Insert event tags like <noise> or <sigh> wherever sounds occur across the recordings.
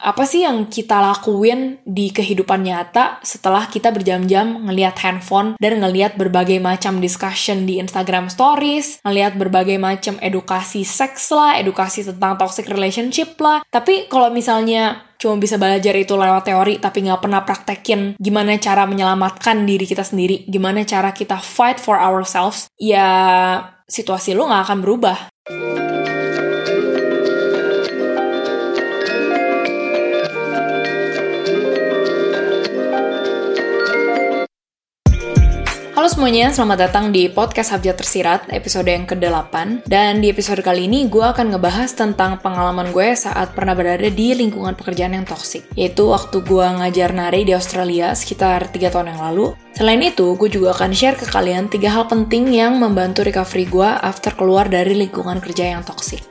apa sih yang kita lakuin di kehidupan nyata setelah kita berjam-jam ngelihat handphone dan ngelihat berbagai macam discussion di Instagram Stories, ngelihat berbagai macam edukasi seks lah, edukasi tentang toxic relationship lah. Tapi kalau misalnya cuma bisa belajar itu lewat teori tapi nggak pernah praktekin gimana cara menyelamatkan diri kita sendiri, gimana cara kita fight for ourselves, ya situasi lo nggak akan berubah. Halo semuanya, selamat datang di podcast Habjat Tersirat, episode yang ke-8. Dan di episode kali ini, gue akan ngebahas tentang pengalaman gue saat pernah berada di lingkungan pekerjaan yang toksik. Yaitu waktu gue ngajar nari di Australia sekitar 3 tahun yang lalu. Selain itu, gue juga akan share ke kalian tiga hal penting yang membantu recovery gue after keluar dari lingkungan kerja yang toksik.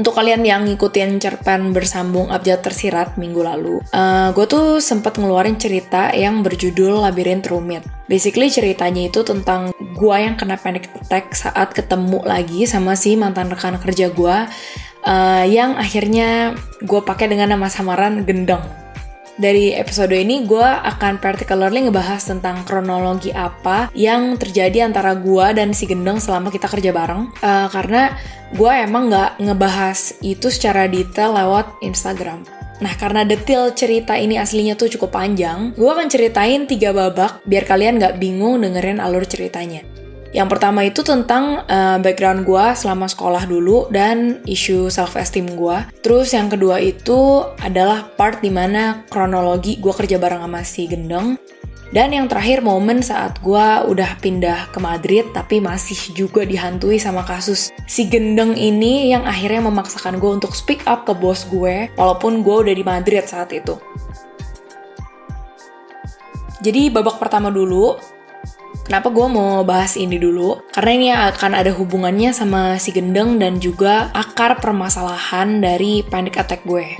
Untuk kalian yang ngikutin cerpen bersambung abjad tersirat minggu lalu, uh, gue tuh sempet ngeluarin cerita yang berjudul Labirin Rumit. Basically ceritanya itu tentang gue yang kena panic attack saat ketemu lagi sama si mantan rekan kerja gue, uh, yang akhirnya gue pakai dengan nama samaran Gendong dari episode ini gue akan particularly ngebahas tentang kronologi apa yang terjadi antara gue dan si Gendeng selama kita kerja bareng. Uh, karena gue emang nggak ngebahas itu secara detail lewat Instagram. Nah, karena detail cerita ini aslinya tuh cukup panjang, gue akan ceritain tiga babak biar kalian nggak bingung dengerin alur ceritanya. Yang pertama itu tentang uh, background gue selama sekolah dulu dan isu self-esteem gue. Terus yang kedua itu adalah part di mana kronologi gue kerja bareng sama si Gendeng. Dan yang terakhir momen saat gue udah pindah ke Madrid tapi masih juga dihantui sama kasus si gendeng ini yang akhirnya memaksakan gue untuk speak up ke bos gue walaupun gue udah di Madrid saat itu. Jadi babak pertama dulu, Kenapa gue mau bahas ini dulu? Karena ini akan ada hubungannya sama si gendeng dan juga akar permasalahan dari panic attack gue.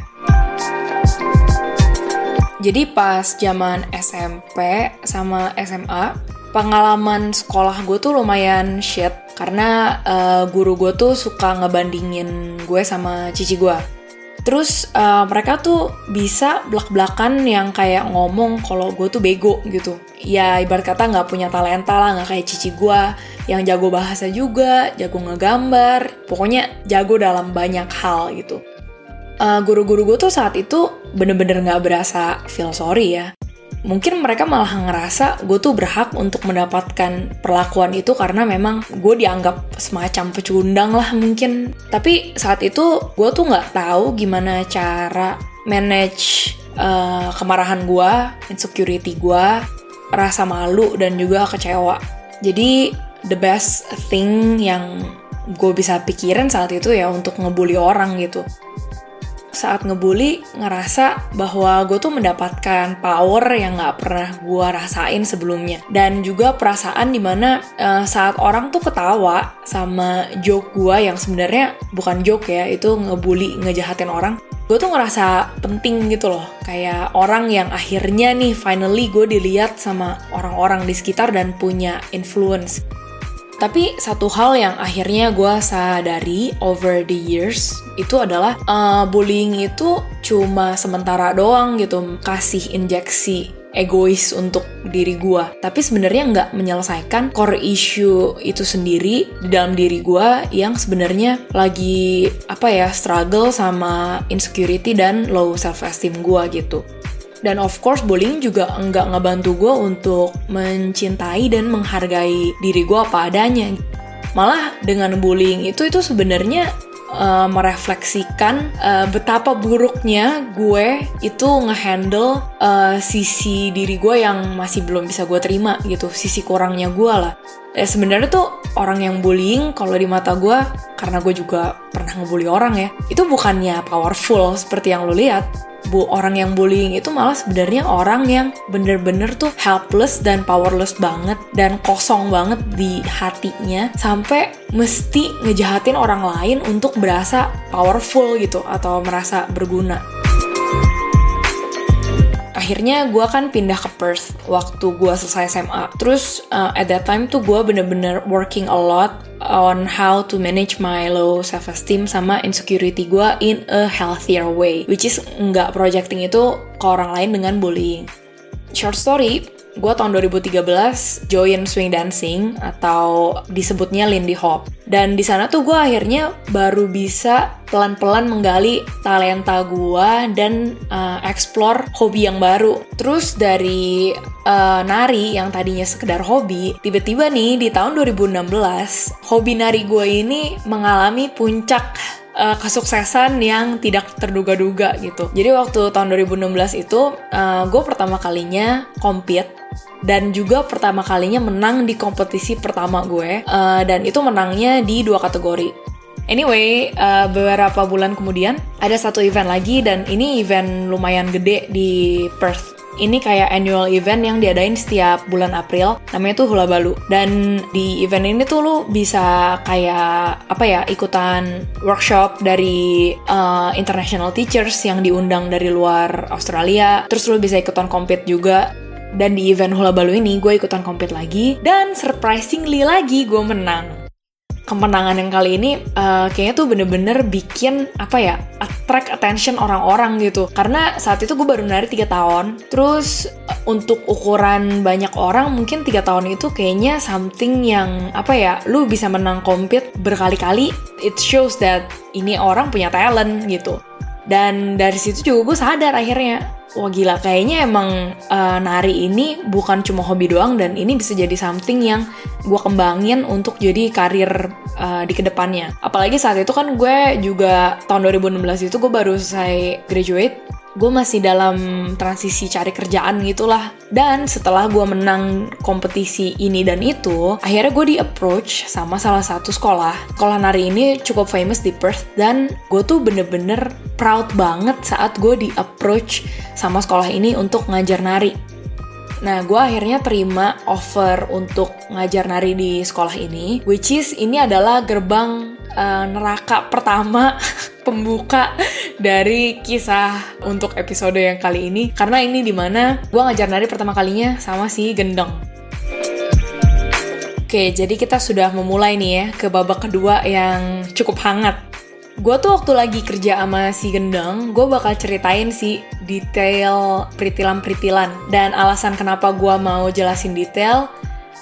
Jadi pas zaman SMP sama SMA, pengalaman sekolah gue tuh lumayan shit karena uh, guru gue tuh suka ngebandingin gue sama cici gue Terus uh, mereka tuh bisa belak-belakan yang kayak ngomong kalau gue tuh bego gitu. Ya ibarat kata nggak punya talenta lah, nggak kayak cici gue yang jago bahasa juga, jago ngegambar, pokoknya jago dalam banyak hal gitu. Uh, guru-guru gue tuh saat itu bener-bener nggak berasa feel sorry ya mungkin mereka malah ngerasa gue tuh berhak untuk mendapatkan perlakuan itu karena memang gue dianggap semacam pecundang lah mungkin. Tapi saat itu gue tuh nggak tahu gimana cara manage uh, kemarahan gue insecurity gue rasa malu dan juga kecewa. Jadi the best thing yang gue bisa pikirin saat itu ya untuk ngebully orang gitu saat ngebully ngerasa bahwa gue tuh mendapatkan power yang gak pernah gue rasain sebelumnya. Dan juga perasaan di mana uh, saat orang tuh ketawa sama joke gue yang sebenarnya bukan joke ya itu ngebully ngejahatin orang gue tuh ngerasa penting gitu loh. Kayak orang yang akhirnya nih finally gue dilihat sama orang-orang di sekitar dan punya influence tapi satu hal yang akhirnya gue sadari over the years itu adalah uh, bullying itu cuma sementara doang gitu kasih injeksi egois untuk diri gue tapi sebenarnya nggak menyelesaikan core issue itu sendiri di dalam diri gue yang sebenarnya lagi apa ya struggle sama insecurity dan low self esteem gue gitu dan of course bullying juga enggak ngebantu gue untuk mencintai dan menghargai diri gue apa adanya. Malah dengan bullying itu itu sebenarnya uh, merefleksikan uh, betapa buruknya gue itu ngehandle uh, sisi diri gue yang masih belum bisa gue terima gitu, sisi kurangnya gue lah. Eh, sebenarnya tuh orang yang bullying kalau di mata gue karena gue juga pernah ngebully orang ya itu bukannya powerful seperti yang lo lihat. Bu orang yang bullying itu malah sebenarnya orang yang bener-bener tuh helpless dan powerless banget dan kosong banget di hatinya sampai mesti ngejahatin orang lain untuk berasa powerful gitu atau merasa berguna akhirnya gue kan pindah ke Perth waktu gue selesai SMA. Terus uh, at that time tuh gue bener-bener working a lot on how to manage my low self esteem sama insecurity gue in a healthier way, which is nggak projecting itu ke orang lain dengan bullying. Short story, gue tahun 2013 join swing dancing atau disebutnya Lindy Hop. Dan di sana tuh gue akhirnya baru bisa pelan-pelan menggali talenta gue dan uh, explore hobi yang baru. Terus dari uh, nari yang tadinya sekedar hobi, tiba-tiba nih di tahun 2016 hobi nari gue ini mengalami puncak uh, kesuksesan yang tidak terduga-duga gitu. Jadi waktu tahun 2016 itu uh, gue pertama kalinya compete dan juga pertama kalinya menang di kompetisi pertama gue uh, dan itu menangnya di dua kategori. Anyway, uh, beberapa bulan kemudian ada satu event lagi dan ini event lumayan gede di Perth. Ini kayak annual event yang diadain setiap bulan April, namanya tuh Hula Balu. Dan di event ini tuh lu bisa kayak apa ya ikutan workshop dari uh, international teachers yang diundang dari luar Australia. Terus lu bisa ikutan compete juga dan di event Hula Balu ini gue ikutan compete lagi dan surprisingly lagi gue menang. Kemenangan yang kali ini uh, kayaknya tuh bener-bener bikin apa ya attract attention orang-orang gitu. Karena saat itu gue baru nari 3 tahun. Terus uh, untuk ukuran banyak orang mungkin tiga tahun itu kayaknya something yang apa ya lu bisa menang compete berkali-kali. It shows that ini orang punya talent gitu. Dan dari situ juga gue sadar akhirnya wah gila kayaknya emang uh, nari ini bukan cuma hobi doang dan ini bisa jadi something yang gue kembangin untuk jadi karir uh, di ke depannya. Apalagi saat itu kan gue juga tahun 2016 itu gue baru selesai graduate gue masih dalam transisi cari kerjaan gitulah. Dan setelah gue menang kompetisi ini dan itu akhirnya gue di approach sama salah satu sekolah. Sekolah nari ini cukup famous di Perth dan gue tuh bener-bener proud banget saat gue di approach sama sekolah ini untuk ngajar nari. Nah, gue akhirnya terima offer untuk ngajar nari di sekolah ini, which is ini adalah gerbang uh, neraka pertama <laughs> pembuka dari kisah untuk episode yang kali ini karena ini di mana gue ngajar nari pertama kalinya sama si Gendeng Oke, jadi kita sudah memulai nih ya ke babak kedua yang cukup hangat. Gue tuh waktu lagi kerja sama si Gendeng, gue bakal ceritain sih detail peritilan-peritilan. Dan alasan kenapa gue mau jelasin detail,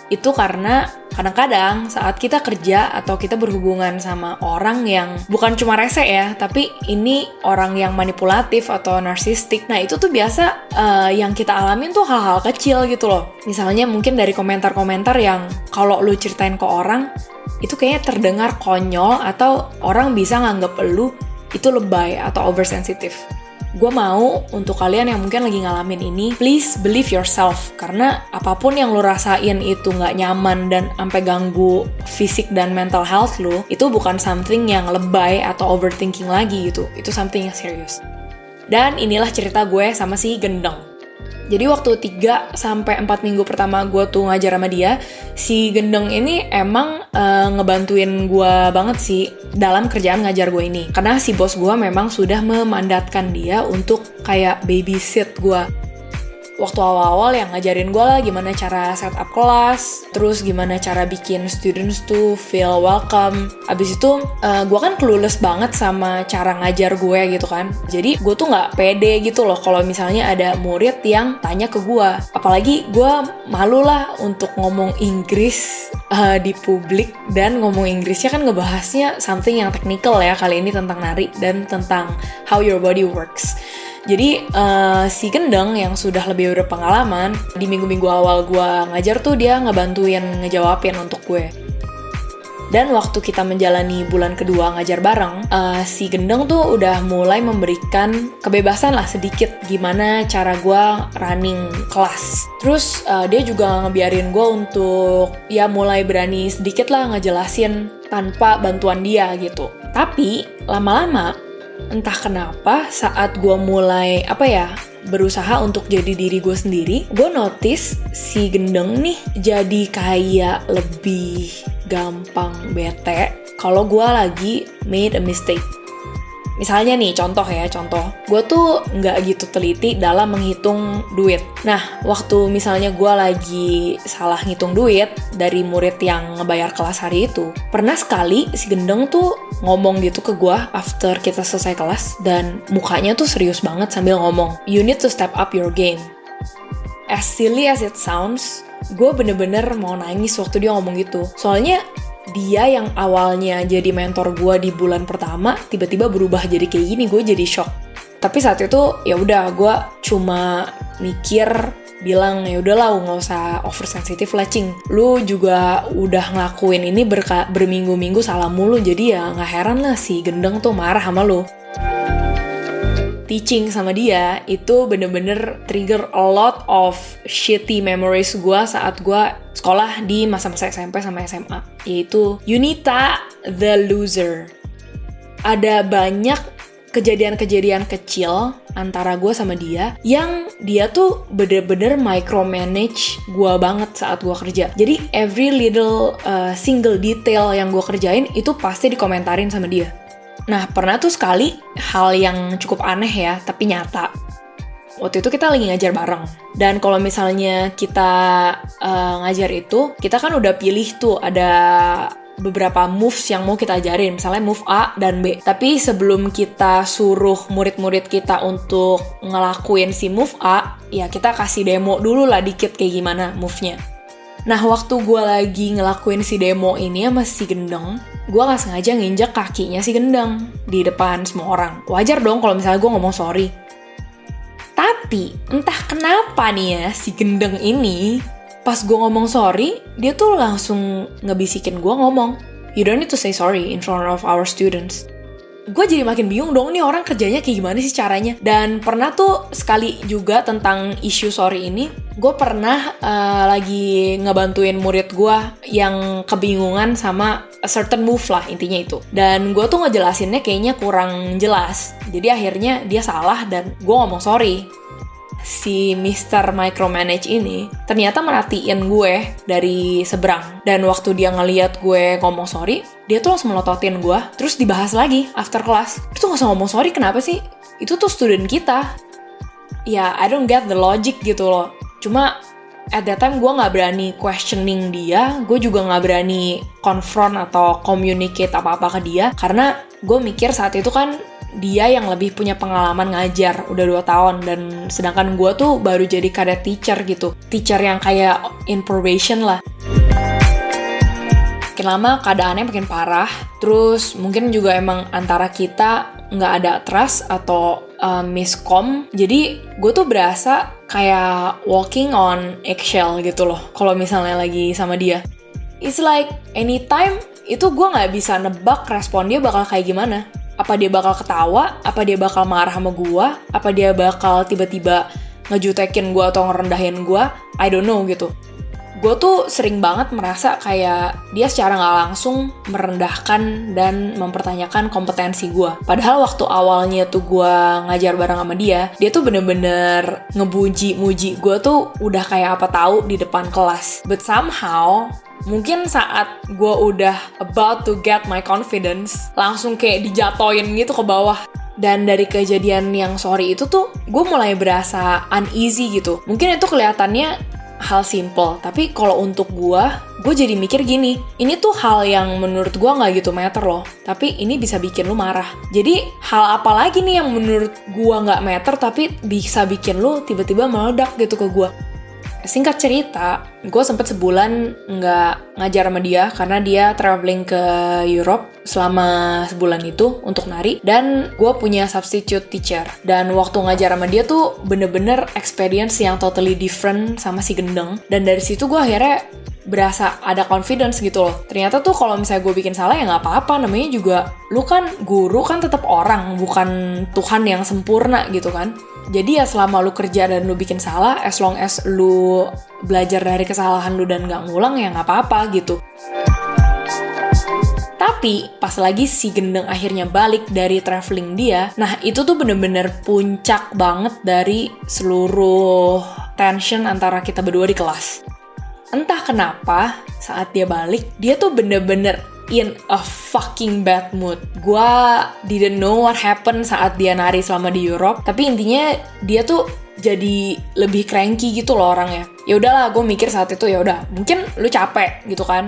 itu karena kadang-kadang saat kita kerja atau kita berhubungan sama orang yang bukan cuma rese ya, tapi ini orang yang manipulatif atau narsistik. Nah, itu tuh biasa uh, yang kita alamin tuh hal-hal kecil gitu loh. Misalnya mungkin dari komentar-komentar yang kalau lu ceritain ke orang, itu kayaknya terdengar konyol atau orang bisa nganggep lu itu lebay atau oversensitive gue mau untuk kalian yang mungkin lagi ngalamin ini, please believe yourself. Karena apa pun yang lo rasain itu nggak nyaman dan sampai ganggu fisik dan mental health lo, itu bukan something yang lebay atau overthinking lagi gitu. Itu something yang serius. Dan inilah cerita gue sama si Gendeng. Jadi waktu 3 sampai 4 minggu pertama gue tuh ngajar sama dia, si Gendeng ini emang uh, ngebantuin gue banget sih dalam kerjaan ngajar gue ini. Karena si bos gue memang sudah memandatkan dia untuk kayak babysit gue waktu awal-awal yang ngajarin gue lah gimana cara setup kelas, terus gimana cara bikin students tuh feel welcome. Abis itu uh, gue kan clueless banget sama cara ngajar gue gitu kan. Jadi gue tuh nggak pede gitu loh kalau misalnya ada murid yang tanya ke gue. Apalagi gue malu lah untuk ngomong Inggris uh, di publik dan ngomong Inggrisnya kan ngebahasnya something yang technical ya kali ini tentang nari dan tentang how your body works. Jadi uh, si Gendeng yang sudah lebih berpengalaman di minggu-minggu awal gue ngajar tuh dia ngebantuin ngejawabin untuk gue. Dan waktu kita menjalani bulan kedua ngajar bareng, uh, si Gendeng tuh udah mulai memberikan kebebasan lah sedikit gimana cara gue running kelas. Terus uh, dia juga ngebiarin gue untuk ya mulai berani sedikit lah ngejelasin tanpa bantuan dia gitu. Tapi lama-lama entah kenapa saat gue mulai apa ya berusaha untuk jadi diri gue sendiri, gue notice si gendeng nih jadi kayak lebih gampang bete kalau gue lagi made a mistake. Misalnya nih, contoh ya, contoh. Gue tuh nggak gitu teliti dalam menghitung duit. Nah, waktu misalnya gue lagi salah ngitung duit dari murid yang ngebayar kelas hari itu, pernah sekali si gendeng tuh ngomong gitu ke gue after kita selesai kelas, dan mukanya tuh serius banget sambil ngomong, you need to step up your game. As silly as it sounds, gue bener-bener mau nangis waktu dia ngomong gitu. Soalnya dia yang awalnya jadi mentor gue di bulan pertama tiba-tiba berubah jadi kayak gini gue jadi shock. Tapi saat itu ya udah gue cuma mikir bilang ya udahlah nggak usah oversensitive lah cing. Lu juga udah ngelakuin ini berka berminggu-minggu salah mulu jadi ya nggak heran lah si gendeng tuh marah sama lu teaching sama dia itu bener-bener trigger a lot of shitty memories gue saat gue sekolah di masa-masa SMP sama SMA yaitu Unita the Loser ada banyak kejadian-kejadian kecil antara gue sama dia yang dia tuh bener-bener micromanage gue banget saat gue kerja. Jadi every little uh, single detail yang gue kerjain itu pasti dikomentarin sama dia. Nah, pernah tuh sekali hal yang cukup aneh ya, tapi nyata. Waktu itu kita lagi ngajar bareng. Dan kalau misalnya kita uh, ngajar itu, kita kan udah pilih tuh ada beberapa moves yang mau kita ajarin, misalnya move A dan B. Tapi sebelum kita suruh murid-murid kita untuk ngelakuin si move A, ya kita kasih demo dulu lah dikit kayak gimana move-nya. Nah, waktu gue lagi ngelakuin si demo ini sama si gendeng, gue gak sengaja nginjek kakinya si gendeng di depan semua orang. Wajar dong kalau misalnya gue ngomong sorry. Tapi, entah kenapa nih ya, si gendeng ini, pas gue ngomong sorry, dia tuh langsung ngebisikin gue ngomong, You don't need to say sorry in front of our students gue jadi makin bingung dong nih orang kerjanya kayak gimana sih caranya. Dan pernah tuh sekali juga tentang isu sorry ini gue pernah uh, lagi ngebantuin murid gue yang kebingungan sama a certain move lah intinya itu. Dan gue tuh ngejelasinnya kayaknya kurang jelas. Jadi akhirnya dia salah dan gue ngomong sorry si Mr. Micromanage ini ternyata merhatiin gue dari seberang. Dan waktu dia ngeliat gue ngomong sorry, dia tuh langsung melototin gue, terus dibahas lagi after class. Itu gak usah ngomong sorry, kenapa sih? Itu tuh student kita. Ya, I don't get the logic gitu loh. Cuma at that time gue gak berani questioning dia, gue juga gak berani confront atau communicate apa-apa ke dia, karena gue mikir saat itu kan dia yang lebih punya pengalaman ngajar udah dua tahun. Dan sedangkan gue tuh baru jadi kadet teacher gitu. Teacher yang kayak in lah. Makin lama keadaannya makin parah. Terus mungkin juga emang antara kita nggak ada trust atau uh, miskom. Jadi gue tuh berasa kayak walking on eggshell gitu loh kalau misalnya lagi sama dia. It's like anytime itu gue nggak bisa nebak respon dia bakal kayak gimana apa dia bakal ketawa, apa dia bakal marah sama gua, apa dia bakal tiba-tiba ngejutekin gua atau ngerendahin gua, I don't know gitu. Gue tuh sering banget merasa kayak dia secara nggak langsung merendahkan dan mempertanyakan kompetensi gue. Padahal waktu awalnya tuh gue ngajar bareng sama dia, dia tuh bener-bener ngebuji-muji gue tuh udah kayak apa tahu di depan kelas. But somehow mungkin saat gue udah about to get my confidence langsung kayak dijatoin gitu ke bawah dan dari kejadian yang sorry itu tuh gue mulai berasa uneasy gitu mungkin itu kelihatannya hal simple. Tapi kalau untuk gue gue jadi mikir gini ini tuh hal yang menurut gue nggak gitu meter loh. Tapi ini bisa bikin lu marah. Jadi hal apa lagi nih yang menurut gue nggak meter tapi bisa bikin lu tiba-tiba meledak gitu ke gue singkat cerita, gue sempet sebulan nggak ngajar sama dia karena dia traveling ke Europe selama sebulan itu untuk nari dan gue punya substitute teacher dan waktu ngajar sama dia tuh bener-bener experience yang totally different sama si gendeng dan dari situ gue akhirnya berasa ada confidence gitu loh. Ternyata tuh kalau misalnya gue bikin salah ya nggak apa-apa. Namanya juga lu kan guru kan tetap orang, bukan Tuhan yang sempurna gitu kan. Jadi ya selama lu kerja dan lu bikin salah, as long as lu belajar dari kesalahan lu dan nggak ngulang ya nggak apa-apa gitu. Tapi pas lagi si gendeng akhirnya balik dari traveling dia, nah itu tuh bener-bener puncak banget dari seluruh tension antara kita berdua di kelas. Entah kenapa saat dia balik, dia tuh bener-bener in a fucking bad mood. Gua didn't know what happened saat dia nari selama di Europe, tapi intinya dia tuh jadi lebih cranky gitu loh orangnya. Ya udahlah, gue mikir saat itu ya udah, mungkin lu capek gitu kan.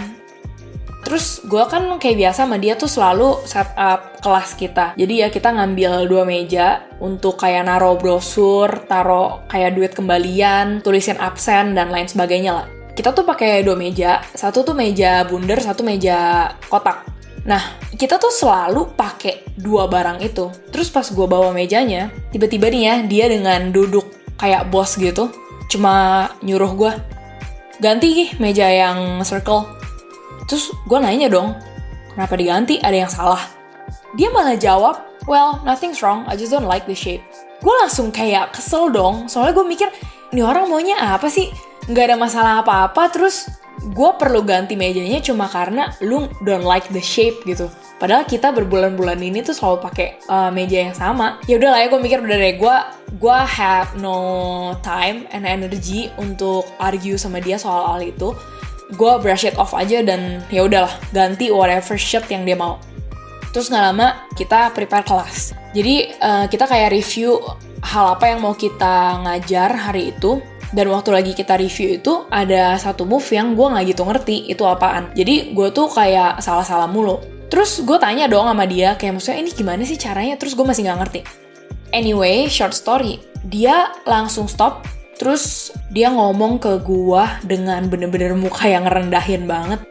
Terus gue kan kayak biasa sama dia tuh selalu set up kelas kita. Jadi ya kita ngambil dua meja untuk kayak naro brosur, taro kayak duit kembalian, tulisin absen dan lain sebagainya lah kita tuh pakai dua meja, satu tuh meja bundar, satu meja kotak. Nah, kita tuh selalu pakai dua barang itu. Terus pas gue bawa mejanya, tiba-tiba nih ya, dia dengan duduk kayak bos gitu, cuma nyuruh gue, ganti meja yang circle. Terus gue nanya dong, kenapa diganti? Ada yang salah? Dia malah jawab, well, nothing's wrong, I just don't like the shape. Gue langsung kayak kesel dong, soalnya gue mikir, ini orang maunya apa sih? Nggak ada masalah apa-apa terus gue perlu ganti mejanya cuma karena lu don't like the shape gitu. Padahal kita berbulan-bulan ini tuh selalu pakai uh, meja yang sama. Ya udah lah ya gue mikir udah deh gue gue have no time and energy untuk argue sama dia soal hal itu. Gue brush it off aja dan ya udahlah ganti whatever shit yang dia mau. Terus nggak lama kita prepare kelas. Jadi uh, kita kayak review hal apa yang mau kita ngajar hari itu dan waktu lagi kita review itu ada satu move yang gue nggak gitu ngerti itu apaan. Jadi gue tuh kayak salah-salah mulu. Terus gue tanya dong sama dia kayak maksudnya ini gimana sih caranya? Terus gue masih nggak ngerti. Anyway short story. Dia langsung stop terus dia ngomong ke gue dengan bener-bener muka yang rendahin banget.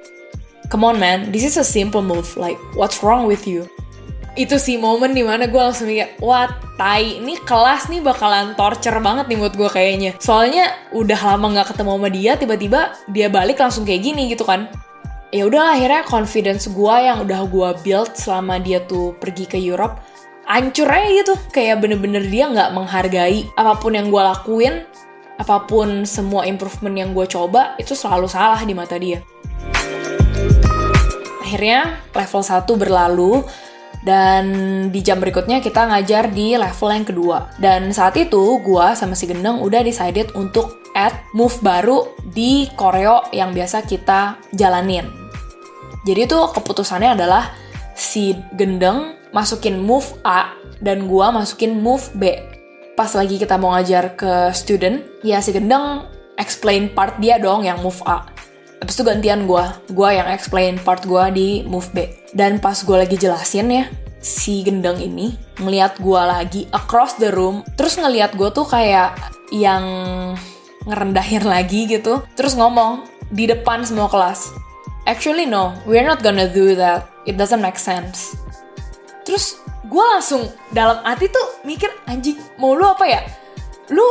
Come on man. This is a simple move. Like what's wrong with you itu sih momen di mana gue langsung mikir wah tai. Ini kelas nih bakalan torture banget nih buat gue kayaknya. Soalnya udah lama nggak ketemu sama dia tiba-tiba dia balik langsung kayak gini gitu kan. Ya udah akhirnya confidence gue yang udah gue build selama dia tuh pergi ke Europe hancur aja gitu. Kayak bener-bener dia nggak menghargai apa pun yang gue lakuin apa pun semua improvement yang gue coba itu selalu salah di mata dia. Akhirnya level 1 berlalu dan di jam berikutnya kita ngajar di level yang kedua. Dan saat itu gua sama si Gendeng udah decided untuk add move baru di koreo yang biasa kita jalanin. Jadi itu keputusannya adalah si Gendeng masukin move A dan gua masukin move B. Pas lagi kita mau ngajar ke student, ya si Gendeng explain part dia dong yang move A. Habis itu gantian gue, gue yang explain part gue di move B. Dan pas gue lagi jelasin ya, si gendeng ini ngeliat gue lagi across the room, terus ngeliat gue tuh kayak yang ngerendahin lagi gitu, terus ngomong di depan semua kelas, actually no, we're not gonna do that, it doesn't make sense. Terus gue langsung dalam hati tuh mikir anjing mau lu apa ya? Lu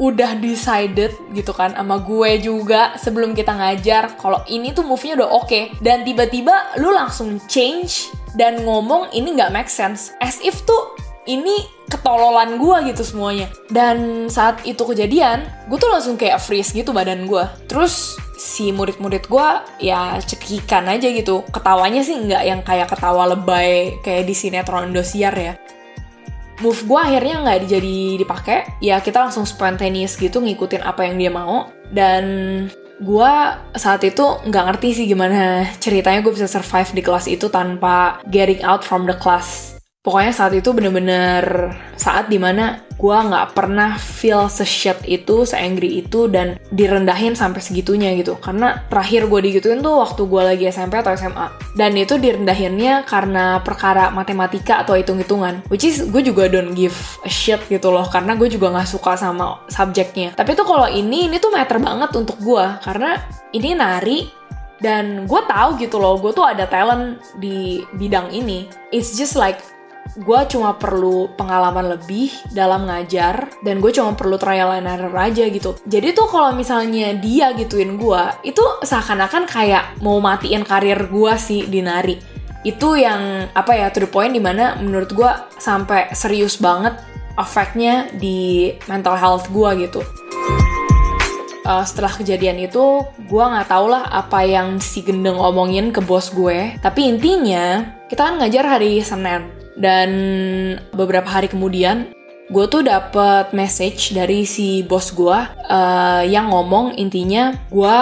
udah decided gitu kan sama gue juga sebelum kita ngajar kalau ini tuh move-nya udah oke. Okay. dan tiba-tiba lu langsung change dan ngomong ini nggak make sense. As if tuh ini ketololan gue gitu semuanya. Dan saat itu kejadian gue tuh langsung kayak freeze gitu badan gue terus si murid-murid gue ya cekikan aja gitu. Ketawanya sih nggak yang kayak ketawa lebay kayak di sinetron Indosiar ya move gue akhirnya nggak jadi dipakai. Ya kita langsung spontaneous gitu ngikutin apa yang dia mau. Dan gue saat itu nggak ngerti sih gimana ceritanya gue bisa survive di kelas itu tanpa getting out from the class Pokoknya saat itu bener-bener saat di mana gue nggak pernah feel se-shit itu, se-angry itu, dan direndahin sampai segitunya gitu. Karena terakhir gue digituin tuh waktu gue lagi SMP atau SMA. Dan itu direndahinnya karena perkara matematika atau hitung-hitungan. Which is gue juga don't give a shit gitu loh, karena gue juga nggak suka sama subjeknya. Tapi tuh kalau ini, ini tuh matter banget untuk gue. Karena ini nari, dan gue tahu gitu loh, gue tuh ada talent di bidang ini. It's just like gue cuma perlu pengalaman lebih dalam ngajar dan gue cuma perlu trial and error aja gitu. Jadi tuh kalau misalnya dia gituin gue itu seakan-akan kayak mau matiin karir gue sih di nari. Itu yang apa ya to the point di mana menurut gue sampai serius banget efeknya di mental health gue gitu. Uh, setelah kejadian itu gue nggak tau lah apa yang si gendeng omongin ke bos gue. Tapi intinya kita kan ngajar hari Senin dan beberapa hari kemudian, gue tuh dapet message dari si bos gue uh, yang ngomong intinya gue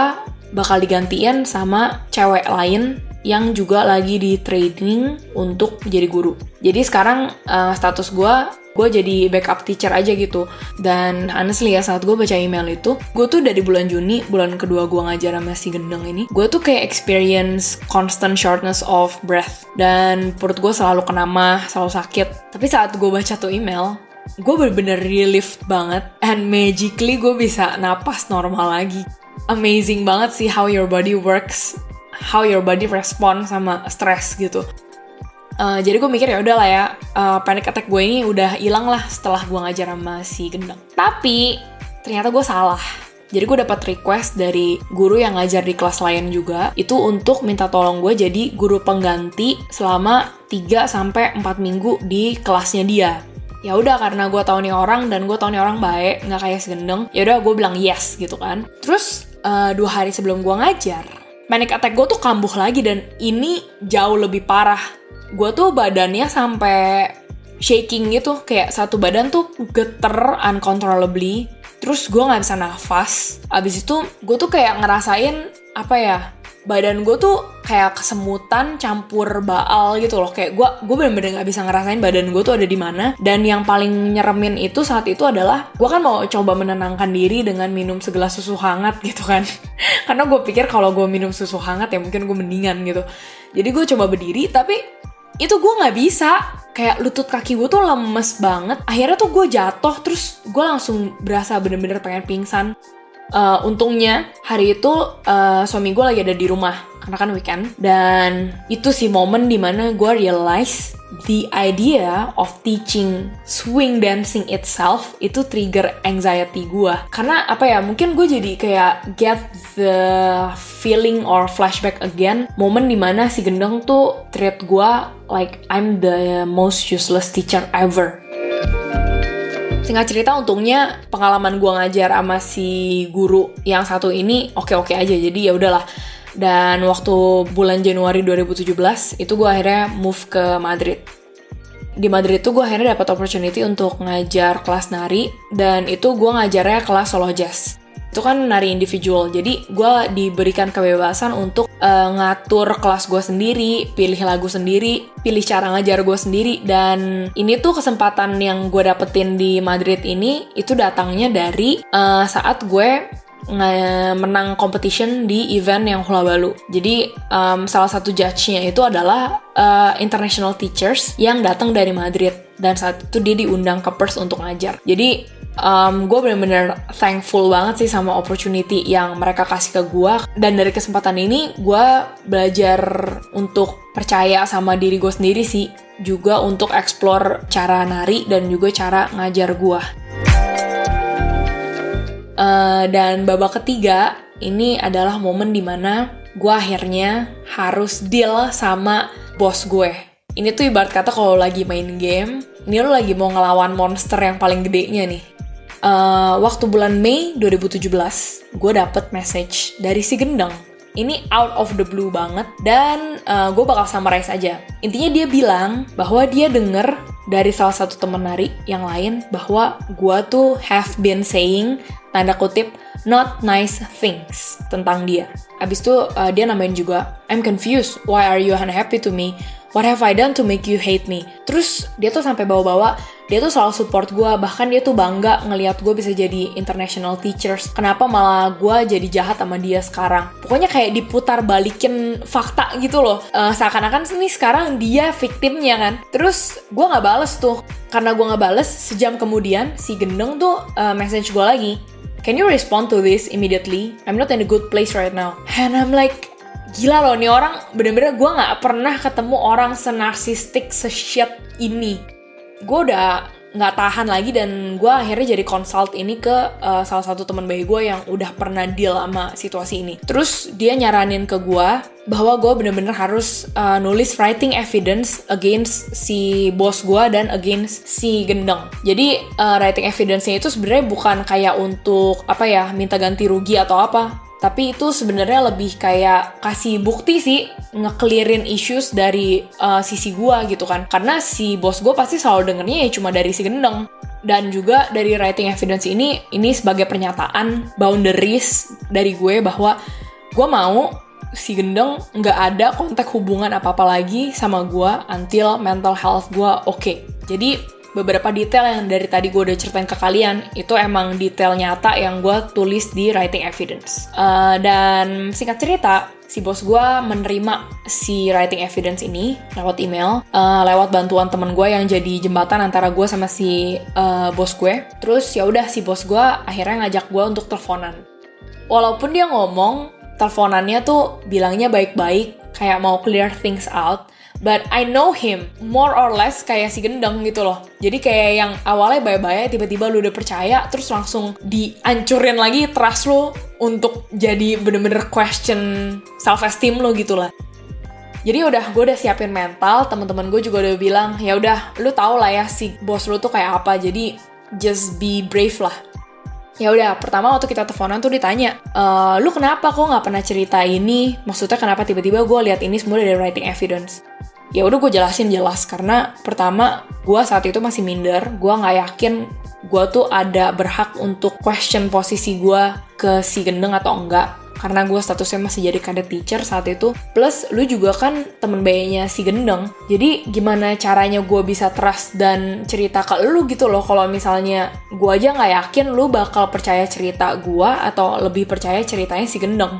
bakal digantiin sama cewek lain yang juga lagi di training untuk jadi guru. Jadi sekarang uh, status gue gue jadi backup teacher aja gitu. Dan honestly ya saat gue baca email itu gue tuh dari bulan Juni bulan kedua gue ngajar sama si gendeng ini gue tuh kayak experience constant shortness of breath. Dan perut gue selalu kena mah selalu sakit. Tapi saat gue baca tuh email gue bener-bener relief banget. And magically gue bisa napas normal lagi. Amazing banget sih how your body works how your body respond sama stress gitu Uh, jadi gue mikir ya udahlah ya uh, panic attack gue ini udah hilang lah setelah gue ngajar sama si gendeng. Tapi ternyata gue salah. Jadi gue dapat request dari guru yang ngajar di kelas lain juga itu untuk minta tolong gue jadi guru pengganti selama 3 sampai 4 minggu di kelasnya dia. Ya udah karena gue tahu nih orang dan gue tahu nih orang baik nggak kayak si gendeng. Ya udah gue bilang yes gitu kan. Terus uh, dua hari sebelum gue ngajar, panic attack gue tuh kambuh lagi dan ini jauh lebih parah gue tuh badannya sampai shaking gitu. Kayak satu badan tuh geter uncontrollably. Terus gue nggak bisa nafas. Abis itu gue tuh kayak ngerasain apa ya badan gue tuh kayak kesemutan campur baal gitu loh. Kayak gue gue bener-bener nggak bisa ngerasain badan gue tuh ada di mana. Dan yang paling nyeremin itu saat itu adalah gue kan mau coba menenangkan diri dengan minum segelas susu hangat gitu kan. <laughs> Karena gue pikir kalau gue minum susu hangat ya mungkin gue mendingan gitu. Jadi gue coba berdiri tapi itu gue nggak bisa. Kayak lutut kaki gue tuh lemes banget. Akhirnya tuh gue jatuh terus gue langsung berasa bener-bener pengen pingsan. Uh, untungnya hari itu uh, suami gue lagi ada di rumah karena kan weekend. Dan itu sih momen di mana gue realize the idea of teaching swing dancing itself itu trigger anxiety gue karena apa ya mungkin gue jadi kayak get the feeling or flashback again momen di mana si gendeng tuh treat gue like I'm the most useless teacher ever. Singkat cerita untungnya pengalaman gue ngajar sama si guru yang satu ini oke-oke aja jadi ya udahlah. Dan waktu bulan Januari 2017 itu gue akhirnya move ke Madrid. Di Madrid itu gue akhirnya dapat opportunity untuk ngajar kelas nari dan itu gue ngajarnya kelas solo jazz itu kan nari individual jadi gue diberikan kebebasan untuk uh, ngatur kelas gue sendiri pilih lagu sendiri pilih cara ngajar gue sendiri dan ini tuh kesempatan yang gue dapetin di Madrid ini itu datangnya dari uh, saat gue menang competition di event yang Hula Balu. Jadi um, salah satu judge-nya itu adalah uh, international teachers yang datang dari Madrid dan saat itu dia diundang ke Perth untuk ngajar. Jadi um, gue bener-bener thankful banget sih sama opportunity yang mereka kasih ke gue dan dari kesempatan ini gue belajar untuk percaya sama diri gue sendiri sih juga untuk explore cara nari dan juga cara ngajar gue. Uh, dan babak ketiga ini adalah momen di mana gue akhirnya harus deal sama bos gue. Ini tuh ibarat kata kalau lagi main game, ini lo lagi mau ngelawan monster yang paling gedenya nih. Uh, waktu bulan Mei 2017, gue dapet message dari si Gendeng. Ini out of the blue banget dan uh, gue bakal summarize aja. Intinya dia bilang bahwa dia denger dari salah satu temen nari yang lain bahwa gue tuh have been saying tanda kutip not nice things tentang dia. Abis itu uh, dia namain juga I'm confused. Why are you unhappy to me? What have I done to make you hate me? Terus dia tuh sampai bawa-bawa dia tuh selalu support gue bahkan dia tuh bangga ngelihat gue bisa jadi international teachers. Kenapa malah gue jadi jahat sama dia sekarang? Pokoknya kayak diputar balikin fakta gitu loh. Uh, seakan-akan nih sekarang dia victimnya kan. Terus gue nggak bales tuh. Karena gue nggak bales sejam kemudian si gendeng tuh uh, message gue lagi. Can you respond to this immediately? I'm not in a good place right now. And I'm like, gila loh, nih orang bener-bener gue gak pernah ketemu orang senarsistik, se-shit ini. Gue udah nggak tahan lagi dan gue akhirnya jadi consult ini ke uh, salah satu teman baik gue yang udah pernah deal sama situasi ini. Terus dia nyaranin ke gue bahwa gue bener-bener harus uh, nulis writing evidence against si bos gue dan against si gendeng. Jadi uh, writing evidence-nya itu sebenarnya bukan kayak untuk apa ya minta ganti rugi atau apa, tapi itu sebenarnya lebih kayak kasih bukti sih ngeklirin issues dari uh, sisi gua gitu kan karena si bos gue pasti selalu dengernya ya cuma dari si gendeng dan juga dari writing evidence ini ini sebagai pernyataan boundaries dari gue bahwa gue mau si gendeng nggak ada kontak hubungan apa-apa lagi sama gue until mental health gue oke. Okay. Jadi beberapa detail yang dari tadi gue udah ceritain ke kalian itu emang detail nyata yang gue tulis di writing evidence. Uh, dan singkat cerita, si bos gue menerima si writing evidence ini lewat email, uh, lewat bantuan temen gue yang jadi jembatan antara gue sama si uh, bos gue. Terus ya udah si bos gue akhirnya ngajak gue untuk teleponan. Walaupun dia ngomong teleponannya tuh bilangnya baik-baik, kayak mau clear things out. But I know him more or less kayak si gendeng gitu loh. Jadi kayak yang awalnya bye-bye tiba-tiba lu udah percaya terus langsung diancurin lagi trust lu untuk jadi bener-bener question self esteem lo gitu lah. Jadi udah gue udah siapin mental, teman-teman gue juga udah bilang ya udah lu tau lah ya si bos lu tuh kayak apa. Jadi just be brave lah ya udah pertama waktu kita teleponan tuh ditanya e, lu kenapa kok nggak pernah cerita ini? Maksudnya kenapa tiba-tiba gue lihat ini semua dari writing evidence? Ya udah gue jelasin jelas. Karena pertama gue saat itu masih minder. Gue nggak yakin gue tuh ada berhak untuk question posisi gue ke si gendeng atau enggak karena gue statusnya masih jadi kadet teacher saat itu. Plus lu juga kan temen bayanya si gendeng. Jadi gimana caranya gue bisa trust dan cerita ke lu gitu loh. Kalau misalnya gue aja nggak yakin lu bakal percaya cerita gue atau lebih percaya ceritanya si gendeng.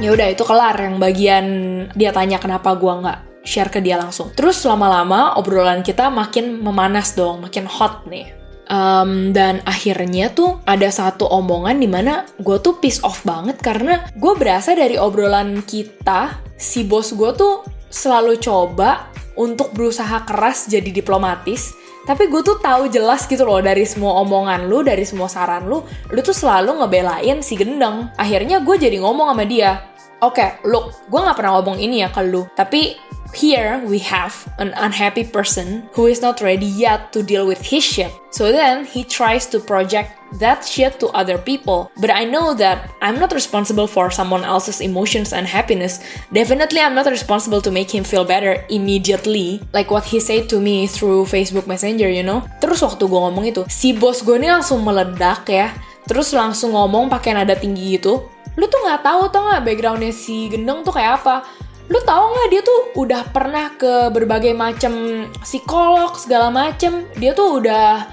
Ya udah itu kelar. Yang bagian dia tanya kenapa gue nggak share ke dia langsung. Terus lama-lama obrolan kita makin memanas dong. Makin hot nih Um, dan akhirnya tuh ada satu omongan di mana gue tuh piece off banget karena gue berasa dari obrolan kita si bos gue tuh selalu coba untuk berusaha keras jadi diplomatis. Tapi gue tuh tahu jelas gitu loh dari semua omongan lu dari semua saran lu lu tuh selalu ngebelain si gendeng. Akhirnya gue jadi ngomong sama dia oke okay, look gue nggak pernah ngomong ini ya ke lu tapi Here we have an unhappy person who is not ready yet to deal with his shit. So then he tries to project that shit to other people. But I know that I'm not responsible for someone else's emotions and happiness. Definitely, I'm not responsible to make him feel better immediately, like what he said to me through Facebook Messenger, you know. Terus waktu gue ngomong itu, si bos gue ini langsung meledak ya. Terus langsung ngomong pakai nada tinggi gitu. Lu tuh nggak tahu tau nggak backgroundnya si gendeng tuh kayak apa? lu tau nggak dia tuh udah pernah ke berbagai macam psikolog segala macem? Dia tuh udah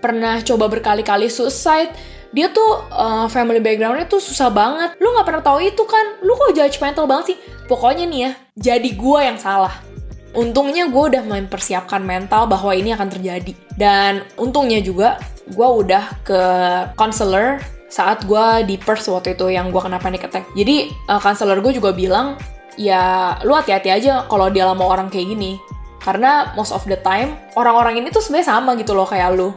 pernah coba berkali-kali suicide. Dia tuh uh, family backgroundnya tuh susah banget. Lu nggak pernah tahu itu kan? Lu kok judgmental banget sih? Pokoknya nih ya jadi gue yang salah. Untungnya gue udah mempersiapkan mental bahwa ini akan terjadi. Dan untungnya juga gue udah ke counselor saat gue di Perth waktu itu yang gue kena panic attack jadi uh, counselor gue juga bilang ya lu hati-hati aja kalau dia lama orang kayak gini karena most of the time orang-orang ini tuh sebenarnya sama gitu loh kayak lu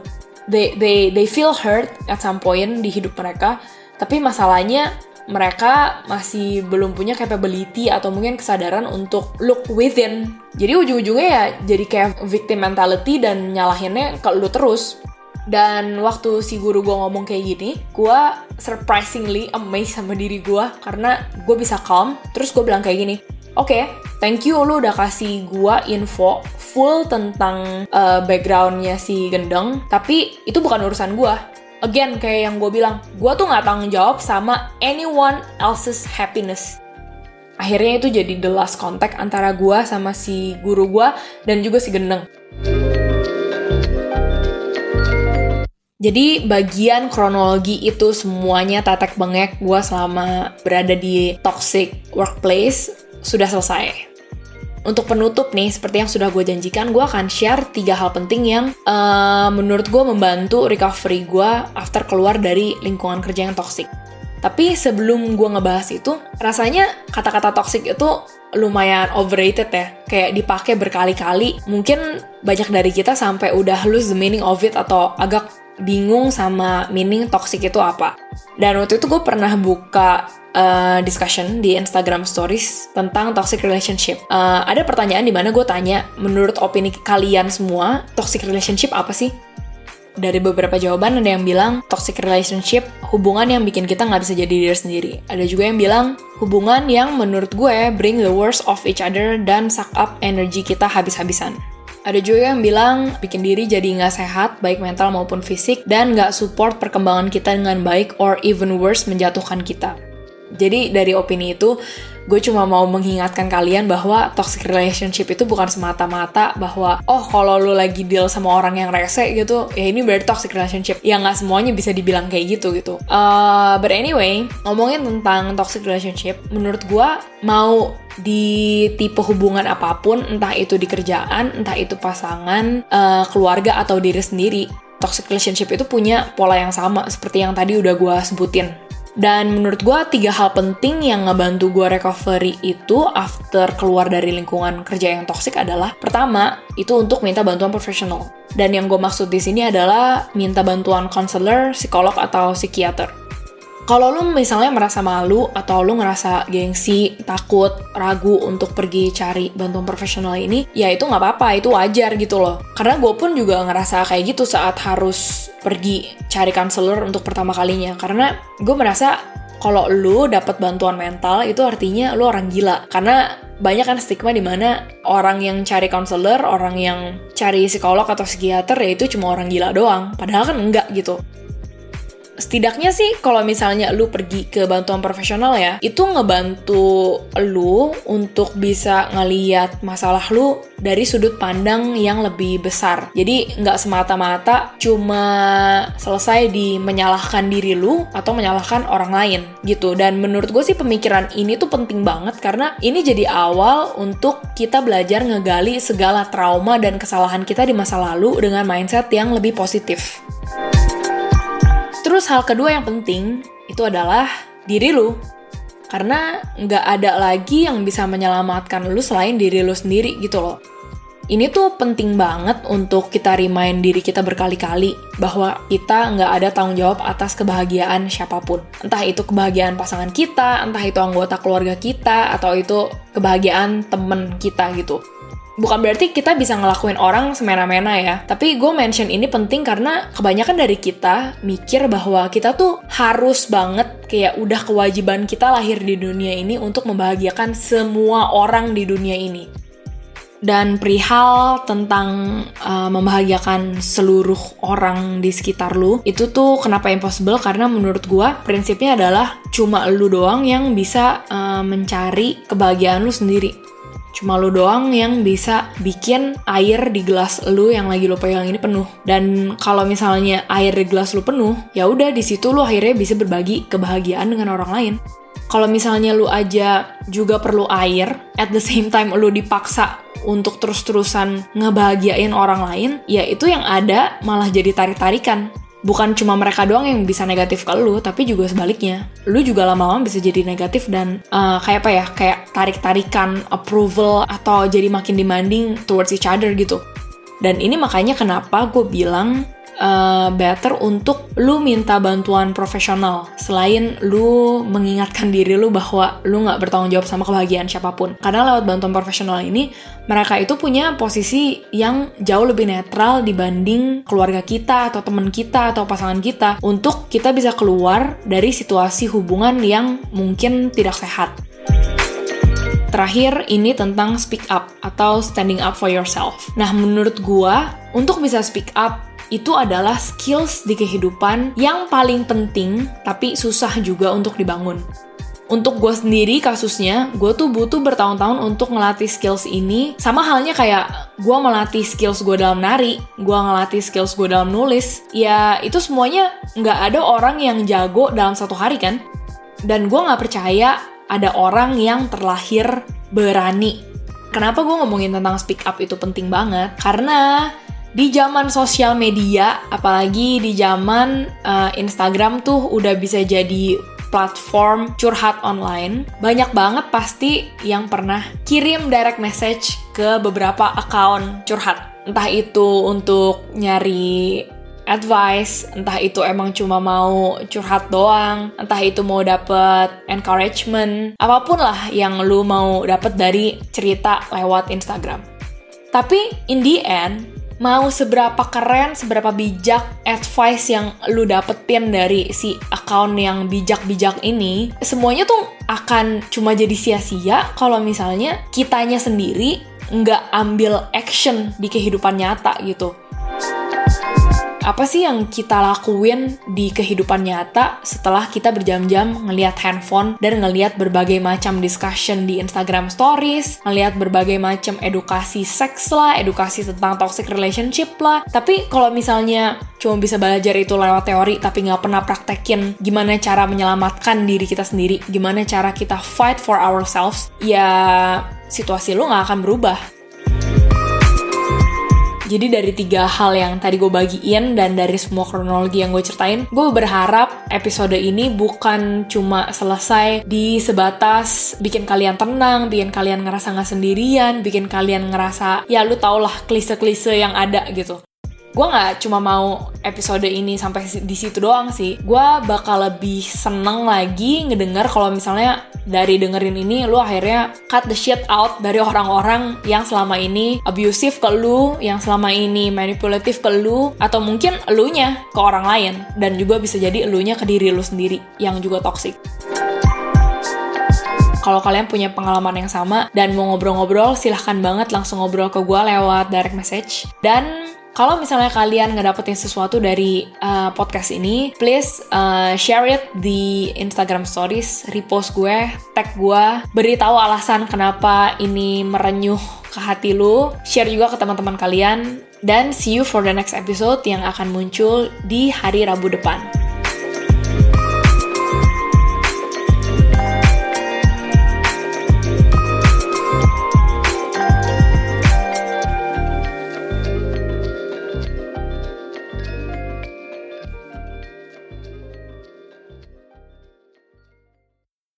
they they they feel hurt at some point di hidup mereka tapi masalahnya mereka masih belum punya capability atau mungkin kesadaran untuk look within. Jadi ujung-ujungnya ya jadi kayak victim mentality dan nyalahinnya ke lu terus. Dan waktu si guru gue ngomong kayak gini, gue surprisingly amazed sama diri gue karena gue bisa calm. Terus gue bilang kayak gini, oke, okay, thank you lu udah kasih gue info full tentang uh, backgroundnya si Gendeng, tapi itu bukan urusan gue. Again, kayak yang gue bilang, gue tuh nggak tanggung jawab sama anyone else's happiness. Akhirnya itu jadi the last contact antara gue sama si guru gue dan juga si Gendeng. Jadi bagian kronologi itu semuanya tetek bengek gue selama berada di toxic workplace sudah selesai. Untuk penutup nih, seperti yang sudah gue janjikan, gue akan share tiga hal penting yang uh, menurut gue membantu recovery gue after keluar dari lingkungan kerja yang toxic. Tapi sebelum gue ngebahas itu, rasanya kata-kata toxic itu lumayan overrated ya. Kayak dipakai berkali-kali. Mungkin banyak dari kita sampai udah lose the meaning of it atau agak bingung sama meaning toxic itu apa. Dan waktu itu gue pernah buka uh, discussion di Instagram Stories tentang toxic relationship. Uh, ada pertanyaan di mana gue tanya, menurut opini kalian semua, toxic relationship apa sih? Dari beberapa jawaban ada yang bilang toxic relationship hubungan yang bikin kita nggak bisa jadi diri sendiri. Ada juga yang bilang hubungan yang menurut gue bring the worst of each other dan suck up energi kita habis-habisan. Ada juga yang bilang bikin diri jadi nggak sehat, baik mental maupun fisik, dan nggak support perkembangan kita dengan baik or even worse menjatuhkan kita. Jadi dari opini itu gue cuma mau mengingatkan kalian bahwa toxic relationship itu bukan semata-mata bahwa oh kalau lu lagi deal sama orang yang rese gitu. Ya ini berarti toxic relationship. Ya nggak semuanya bisa dibilang kayak gitu gitu. Uh, but anyway ngomongin tentang toxic relationship menurut gue mau di tipe hubungan apa pun entah itu di kerjaan entah itu pasangan uh, keluarga atau diri sendiri toxic relationship itu punya pola yang sama seperti yang tadi udah gue sebutin dan menurut gue tiga hal penting yang ngebantu gue recovery itu after keluar dari lingkungan kerja yang toxic adalah pertama itu untuk minta bantuan profesional. Dan yang gue maksud di sini adalah minta bantuan konselor, psikolog atau psikiater. Kalau lu misalnya merasa malu atau lu ngerasa gengsi, takut, ragu untuk pergi cari bantuan profesional ini, ya itu nggak apa-apa, itu wajar gitu loh. Karena gue pun juga ngerasa kayak gitu saat harus pergi cari konselor untuk pertama kalinya. Karena gue merasa kalau lu dapat bantuan mental itu artinya lu orang gila. Karena banyak kan stigma di mana orang yang cari konselor, orang yang cari psikolog atau psikiater ya itu cuma orang gila doang. Padahal kan enggak gitu setidaknya sih kalau misalnya lu pergi ke bantuan profesional ya, itu ngebantu lu untuk bisa ngeliat masalah lu dari sudut pandang yang lebih besar. Jadi nggak semata-mata cuma selesai di menyalahkan diri lu atau menyalahkan orang lain gitu. Dan menurut gue sih pemikiran ini tuh penting banget karena ini jadi awal untuk kita belajar ngegali segala trauma dan kesalahan kita di masa lalu dengan mindset yang lebih positif. Terus hal kedua yang penting itu adalah diri lu. Karena nggak ada lagi yang bisa menyelamatkan lu selain diri lu sendiri gitu loh. Ini tuh penting banget untuk kita remind diri kita berkali-kali bahwa kita nggak ada tanggung jawab atas kebahagiaan siapa pun. Entah itu kebahagiaan pasangan kita, entah itu anggota keluarga kita, atau itu kebahagiaan temen kita gitu bukan berarti kita bisa ngelakuin orang semena-mena ya. Tapi gue mention ini penting karena kebanyakan dari kita mikir bahwa kita tuh harus banget kayak udah kewajiban kita lahir di dunia ini untuk membahagiakan semua orang di dunia ini. Dan perihal tentang uh, membahagiakan seluruh orang di sekitar lu, itu tuh kenapa impossible? Karena menurut gue prinsipnya adalah cuma lu doang yang bisa uh, mencari kebahagiaan lu sendiri Cuma lu doang yang bisa bikin air di gelas lu yang lagi lu pegang ini penuh. Dan kalau misalnya air di gelas lu penuh, ya udah di situ lu akhirnya bisa berbagi kebahagiaan dengan orang lain. Kalau misalnya lu aja juga perlu air, at the same time lu dipaksa untuk terus-terusan ngebahagiain orang lain, ya itu yang ada malah jadi tarik-tarikan bukan cuma mereka doang yang bisa negatif ke lu, tapi juga sebaliknya. Lu juga lama-lama bisa jadi negatif dan uh, kayak apa ya, kayak tarik-tarikan approval atau jadi makin demanding towards each other gitu. Dan ini makanya kenapa gue bilang uh, better untuk lu minta bantuan profesional. Selain lu mengingatkan diri lu bahwa lu nggak bertanggung jawab sama kebahagiaan siapa pun. Karena lewat bantuan profesional ini mereka itu punya posisi yang jauh lebih netral dibanding keluarga kita atau teman kita atau pasangan kita untuk kita bisa keluar dari situasi hubungan yang mungkin tidak sehat. Terakhir, ini tentang speak up atau standing up for yourself. Nah, menurut gua, untuk bisa speak up itu adalah skills di kehidupan yang paling penting tapi susah juga untuk dibangun. Untuk gue sendiri kasusnya, gue tuh butuh bertahun-tahun untuk ngelatih skills ini. Sama halnya kayak gue melatih skills gue dalam nari, gue ngelatih skills gue dalam nulis. Ya itu semuanya nggak ada orang yang jago dalam satu hari kan. Dan gue nggak percaya ada orang yang terlahir berani. Kenapa gue ngomongin tentang speak up itu penting banget? Karena di zaman sosial media, apalagi di zaman uh, Instagram tuh udah bisa jadi platform curhat online. Banyak banget pasti yang pernah kirim direct message ke beberapa account curhat. Entah itu untuk nyari advice, entah itu emang cuma mau curhat doang, entah itu mau dapet encouragement, apa pun lah yang lu mau dapet dari cerita lewat Instagram. Tapi in the end, mau seberapa keren, seberapa bijak advice yang lu dapetin dari si account yang bijak-bijak ini, semuanya tuh akan cuma jadi sia-sia kalau misalnya kitanya sendiri nggak ambil action di kehidupan nyata gitu. Apa sih yang kita lakuin di kehidupan nyata setelah kita berjam-jam ngelihat handphone dan ngelihat berbagai macam discussion di Instagram Stories, ngelihat berbagai macam edukasi seks lah, edukasi tentang toxic relationship lah. Tapi kalau misalnya cuma bisa belajar itu lewat teori tapi nggak pernah praktekin gimana cara menyelamatkan diri kita sendiri, gimana cara kita fight for ourselves, ya situasi lo nggak akan berubah. Jadi dari tiga hal yang tadi gue bagiin dan dari semua kronologi yang gue ceritain, gue berharap episode ini bukan cuma selesai di sebatas bikin kalian tenang, bikin kalian ngerasa nggak sendirian, bikin kalian ngerasa ya lu tau lah klise-klise yang ada gitu gue nggak cuma mau episode ini sampai di situ doang sih. Gue bakal lebih seneng lagi ngedengar kalau misalnya dari dengerin ini lu akhirnya cut the shit out dari orang-orang yang selama ini abusive ke lu yang selama ini manipulatif ke lu atau mungkin elunya ke orang lain. Dan juga bisa jadi elunya ke diri lu sendiri yang juga toxic. Kalau kalian punya pengalaman yang sama dan mau ngobrol-ngobrol, silahkan banget langsung ngobrol ke gue lewat direct message. Dan kalau misalnya kalian ngedapetin sesuatu dari uh, podcast ini, please uh, share it di Instagram Stories, repost gue, tag gue, beritahu alasan kenapa ini merenyuh ke hati lu, share juga ke teman-teman kalian, dan see you for the next episode yang akan muncul di hari Rabu depan.